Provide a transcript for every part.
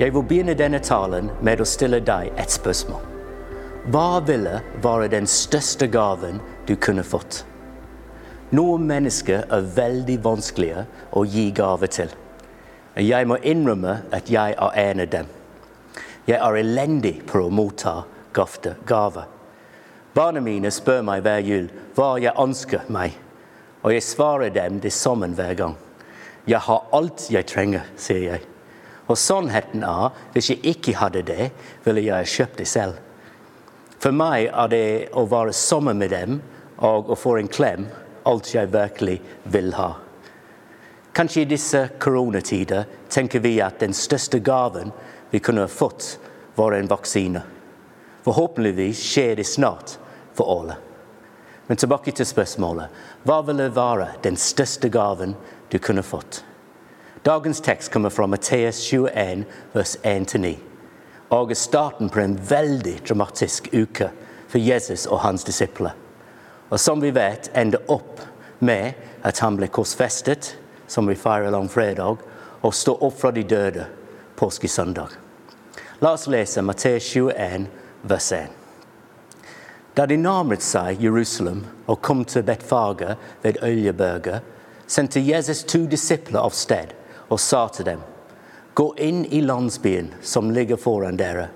Jeg vil begynne denne talen med å stille deg et spørsmål. Hva ville være den største gaven du kunne fått? Noen mennesker er veldig vanskelige å gi gave til. Jeg må innrømme at jeg er en av dem. Jeg er elendig på å motta gaver. Barna mine spør meg hver jul hva jeg ønsker meg, og jeg svarer dem det sammen hver gang. Jeg har alt jeg trenger, sier jeg. Og sannheten er, hvis jeg ikke hadde det, ville jeg kjøpt det selv. For meg er det å være sammen med dem og å få en klem alt jeg virkelig vil ha. Kanskje i disse koronatider tenker vi at den største gaven vi kunne fått, var en vaksine. Forhåpentligvis skjer det snart for alle. Men tilbake til spørsmålet. Hva ville være den største gaven du kunne fått? Dagens tekst kommer fra Matteus 21, vers 1-9. Og er starten på en veldig dramatisk uke for Jesus og hans disipler. Og som vi vet, ender opp med at han ble korsfestet, som vi feirer langfredag, og står opp fra de døde påskesøndag. La oss lese Matteus 21, vers 1. Da de nærmet seg Jerusalem og kom til Betfager ved Øljeberget, sendte Jesus to disipler av sted og sa til dem, Gå inn i landsbyen som ligger foran dere.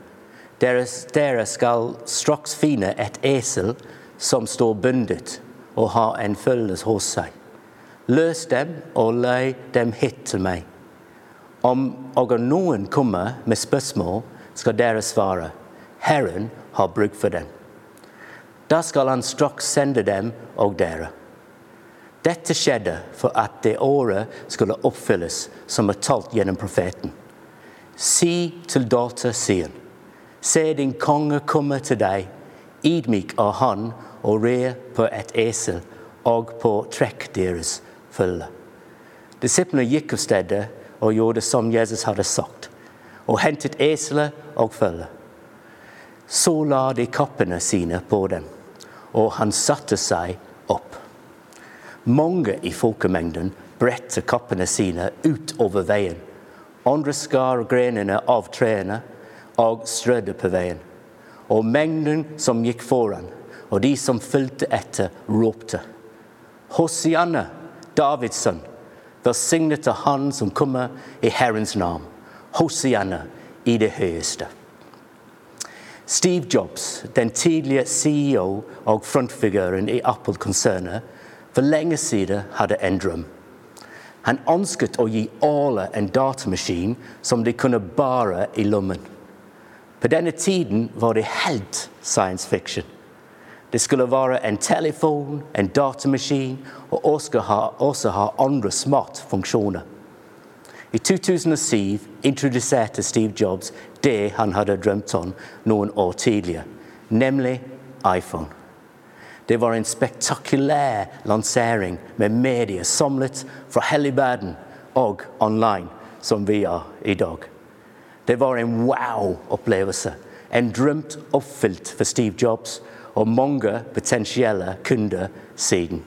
Dere, skal straks finne et esel som står bundet og har en følge hos seg. Løs dem og lei dem hit til meg. Om og noen kommer med spørsmål, skal dere svare, Herren har bruk for dem. Da skal han straks sende dem og dere. Dette skjedde for at det året skulle oppfylles som er talt gjennom profeten. Si til datter Sion, se din konge komme til deg, ydmyk av han og rer på et esel og på trekk deres følge. Disiplene gikk av stedet og gjorde som Jesus hadde sagt, og hentet eselet og følge. Så la de kappene sine på dem, og han satte seg opp. Mange i folkemengden bredte kappene sine utover veien. Andre skar grenene av trærne og strødde på veien. Og mengden som gikk foran, og de som fulgte etter, ropte. Hosianne, Davids sønn, velsignet er Han som kommer i Herrens navn. Hosianne i det høyeste. Steve Jobs, den tidligere CEO og frontfiguren i Apple-konsernet, for lenge siden hadde en drøm. Han ønsket å gi alle en datamaskin som de kunne bære i lommen. På denne tiden var det helt science fiction. Det skulle være en telefon, en datamaskin og også ha, også ha andre smartfunksjoner. I 2007 introduserte Steve Jobs det han hadde drømt om noen år tidligere, nemlig iPhone. Det var en spektakulær lansering med medier samlet fra hele verden og online, som vi er i dag. Det var en wow-opplevelse. En drømt oppfylt for Steve Jobs og mange potensielle kunder siden.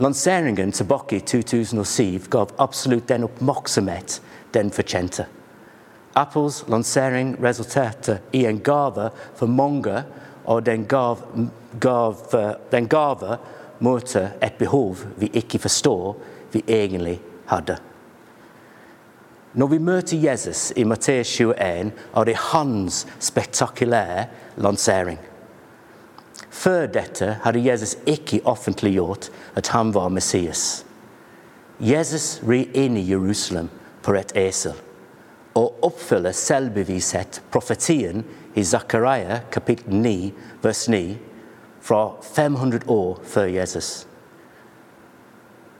Lanseringen tilbake i 2007 gav absolutt den oppmerksomhet den fortjente. Apples lansering resulterte i en gave for mange og den gav, gav, den gave møter et behov vi ikke forstår vi egentlig hadde. Når vi møter Jesus i Matteus 21, er det hans spektakulære lansering. Før dette hadde Jesus ikke offentliggjort at han var Messias. Jesus rir inn i Jerusalem på et esel og oppfyller selvbevishet profetien i Zakaria kapittel 9, vers 9, fra 500 år før Jesus.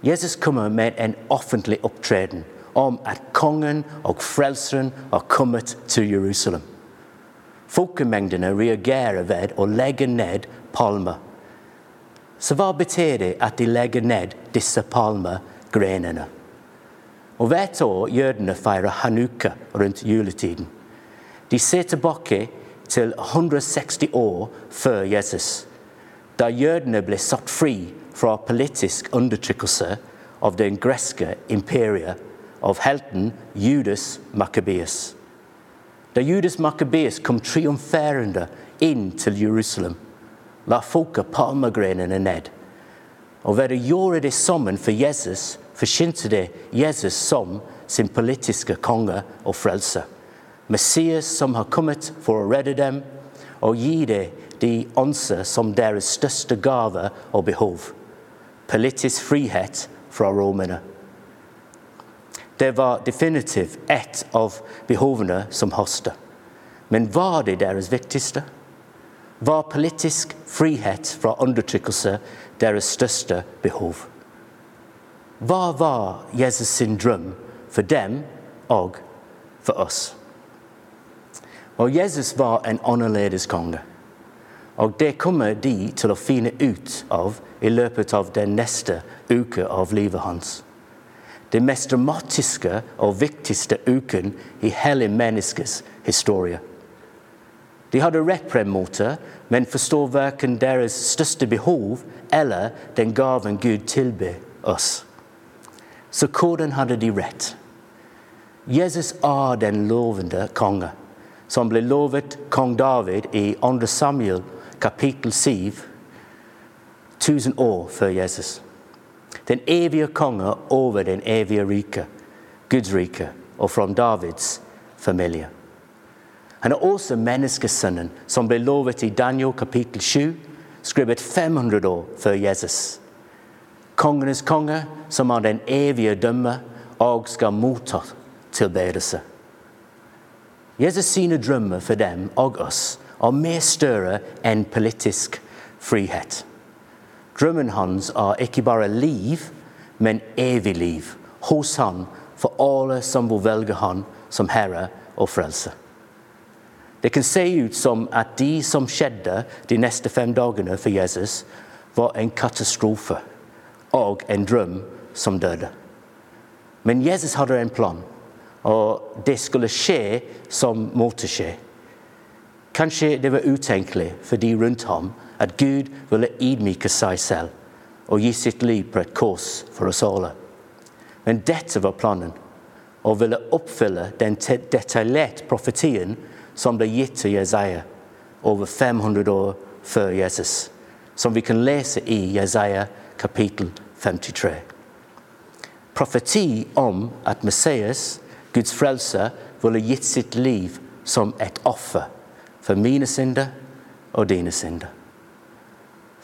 Jesus kommer med en offentlig opptreden om at kongen og frelseren har kommet til Jerusalem. Folkemengdene reagerer ved å legge ned palmer. Så hva betyr det at de legger ned disse palmegrenene? Og Hvert år jødene feirer hanukka rundt juletiden. De ser tilbake til 160 år før Jesus, da jødene ble satt fri fra politisk undertrykkelse av den greske imperiet av helten Judas Makabeus. Da Judas Makabeus kom triumferende inn til Jerusalem, la folket palmegrenene ned. Og ved å gjøre det sammen for Jesus, forkynte det Jesus som sin politiske konge og frelse. Messias som har kommet for å redde dem og gi de anser som deres største gave og behov. Politisk frihet fra romerne. Det var definitivt ett av behovene som hastet. Men var det deres viktigste? Var politisk frihet fra undertrykkelse deres største behov? Hva var Jesus sin drøm for dem og for oss? Og Jesus var en annerledes konge. Og det kommer de til å finne ut av i løpet av den neste uke av livet hans. Den mest dramatiske og viktigste uken i hele menneskets historie. De hadde rett på en måte, men forstår verken deres største behov eller den gaven Gud tilbyr oss. Så hvordan hadde de rett? Jesus er den lovende konge, som ble lovet kong David i 2. Samuel kapittel 7, 1000 år før Jesus. Den evige konge over den evige rike, Guds rike, og fra Davids familie. Han er også menneskesønnen som ble lovet i Daniel kapittel 7, skrevet 500 år før Jesus. Kongenes konge, som har den evige dømme og skal motta tilbedelse. Jesus sine drømmer for dem og oss er mer større enn politisk frihet. Drømmen hans er ikke bare liv, men evig liv hos han for alle som vil velge han som herre og frelse. Det kan se ut som at de som skjedde de neste fem dagene for Jesus, var en katastrofe og en drøm som døde. Men Jesus hadde en plan, og det skulle skje som måtte skje. Kanskje det var utenkelig for de rundt ham at Gud ville ydmyke seg selv og gi sitt liv på et kors for oss alle. Men dette var planen, og ville oppfylle den detaljerte profetien som ble gitt til Jesaja over 500 år før Jesus, som vi kan lese i Jesaja kapittel 53. Profeti om at Messias, Guds frelser, ville gitt sitt liv som et offer for mine synder og dine synder.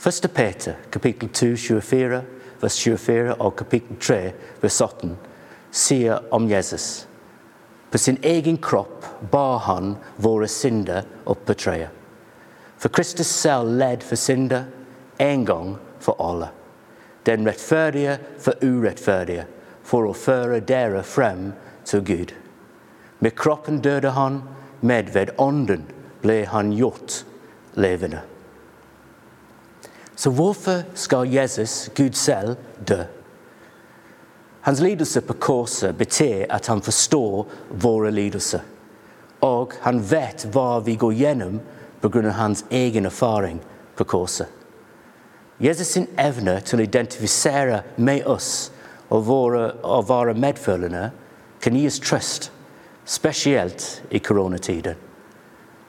1. Peter, kapittel 2, 24, vers 24 og kapittel 3, vers 18, sier om Jesus. På sin egen kropp bar han våre synder opp på treet. For Kristus selv led for synder en gang for alle. Den rettferdige for urettferdige, for å føre dere frem til Gud. Med kroppen døde han, med ved ånden ble han gjort levende. Så hvorfor skal Jesus, Gud selv, dø? Hans lidelse på korset betyr at han forstår våre lidelser. Og han vet hva vi går gjennom pga. hans egen erfaring på korset. Jesus sin evne til å identifisere med oss og, våre, og være medfølgende kan gi oss trøst, spesielt i koronatiden.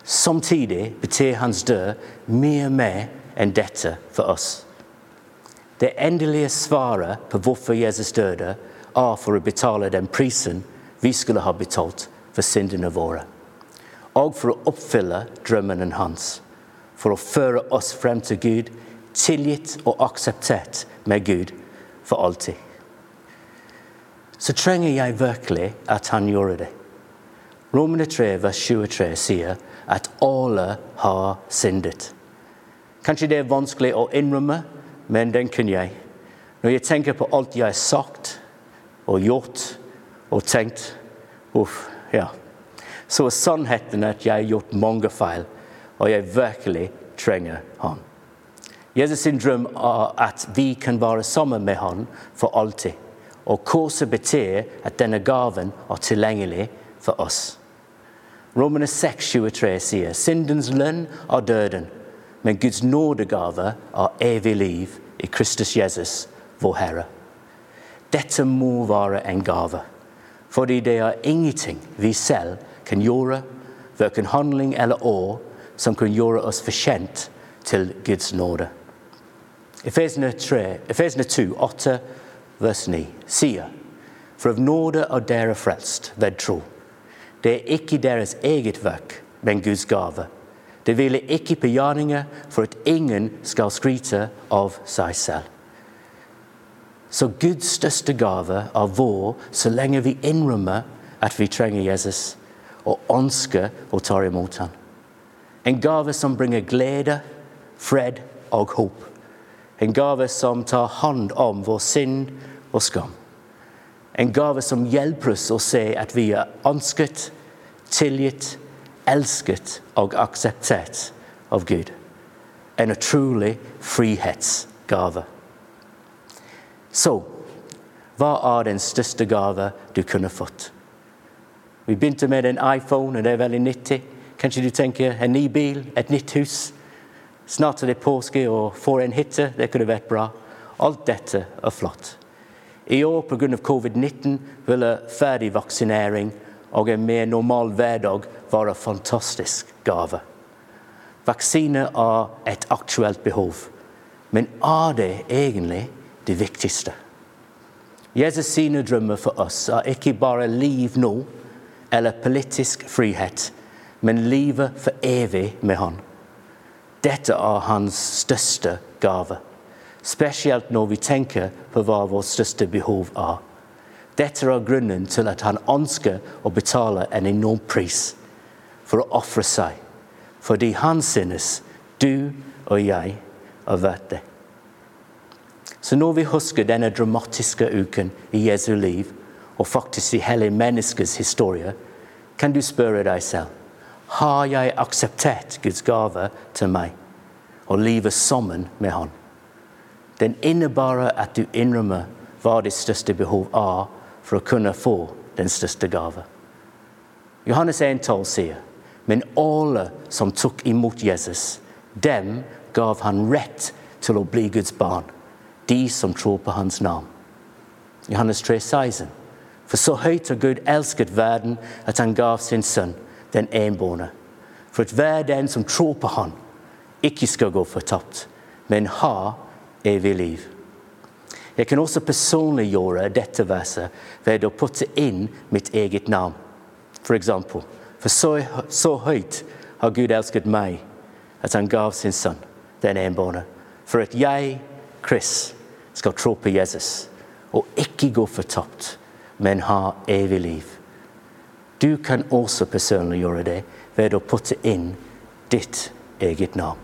Samtidig betyr hans død mye mer enn dette for oss. Det endelige svaret på hvorfor Jesus døde, er for å betale den prisen vi skulle ha betalt for syndene våre. Og for å oppfylle drømmene hans. For å føre oss frem til Gud, tilgitt og akseptert med Gud for alltid. Så trenger jeg virkelig at han gjorde det. Romerne 3, vers 23 sier at alle har syndet. Kanskje det er vanskelig å innrømme, men den kunne jeg. Når jeg tenker på alt jeg har sagt og gjort og tenkt Uff, ja. Så er sannheten at jeg har gjort mange feil, og jeg virkelig trenger han. Jesus sin drøm er at vi kan være sammen med han for alltid. Og korset betyr at denne gaven er tilgjengelig for oss. Romerne 6, 23 sier syndens lønn er døden, men Guds nådegave er evig liv i Kristus Jesus, vår Herre. Dette må være en gave. Fordi det er ingenting vi selv kan gjøre, verken handling eller år, som kan gjøre oss fortjent til Guds nåde. Efesene 2, 8, vers 9 sier For av nåde er dere frelst ved tro. Det er deres eget verk, men Guds gave. Det hviler ikke på gjerninger for at ingen skal skryte av seg selv. Så Guds største gave er vår så lenge vi innrømmer at vi trenger Jesus, og ønsker å ta imot. En gave som bringer glede, fred og håp. En gave som tar hånd om vår synd og skam. En gave som hjelper oss å se at vi er ønsket, tilgitt, elsket og akseptert av Gud. En utrolig frihetsgave. Så hva er den største gave du kunne fått? Vi begynte med en iPhone, og det er veldig nyttig. Kanskje du tenker en ny bil, et nytt hus. Snart er det påske og får en hytte. Det kunne vært bra. Alt dette er flott. I år pga. covid-19 ville ferdig vaksinering og en mer normal hverdag være fantastisk gave. Vaksiner er et aktuelt behov, men er det egentlig det viktigste? Jesus sine drømmer for oss er ikke bare liv nå eller politisk frihet, men livet for evig med Han. Dette er hans største gave, spesielt når vi tenker på hva vårt største behov er. Dette er grunnen til at han ønsker å betale en enorm pris for å ofre seg, fordi han synes du og jeg er verdt det. Så når vi husker denne dramatiske uken i Jesu liv, og faktisk i hele menneskets historie, kan du spørre deg selv har jeg akseptert Guds gave til meg og livet sammen med Han. Den innebærer at du innrømmer hva ditt største behov er for å kunne få den største gave. Johannes 1,12 sier men alle som tok imot Jesus, dem gav han rett til å bli Guds barn, de som tror på hans navn. Johannes 3, 16. For så høyt har Gud elsket verden at han gav sin sønn, den enbårne, for at hver den som tror på han, ikke skal gå fortapt, men ha evig liv. Jeg kan også personliggjøre dette verset ved å putte inn mitt eget navn. For eksempel For så, så høyt har Gud elsket meg at han gav sin sønn, den enbårne, for at jeg, Chris, skal tro på Jesus og ikke gå fortapt, men ha evig liv. Du kan også personliggjøre det ved å putte inn ditt eget navn.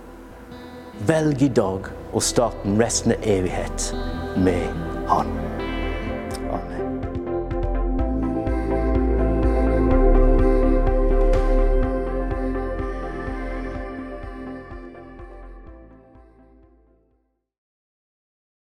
Velg i dag å starte resten av evighet med Han.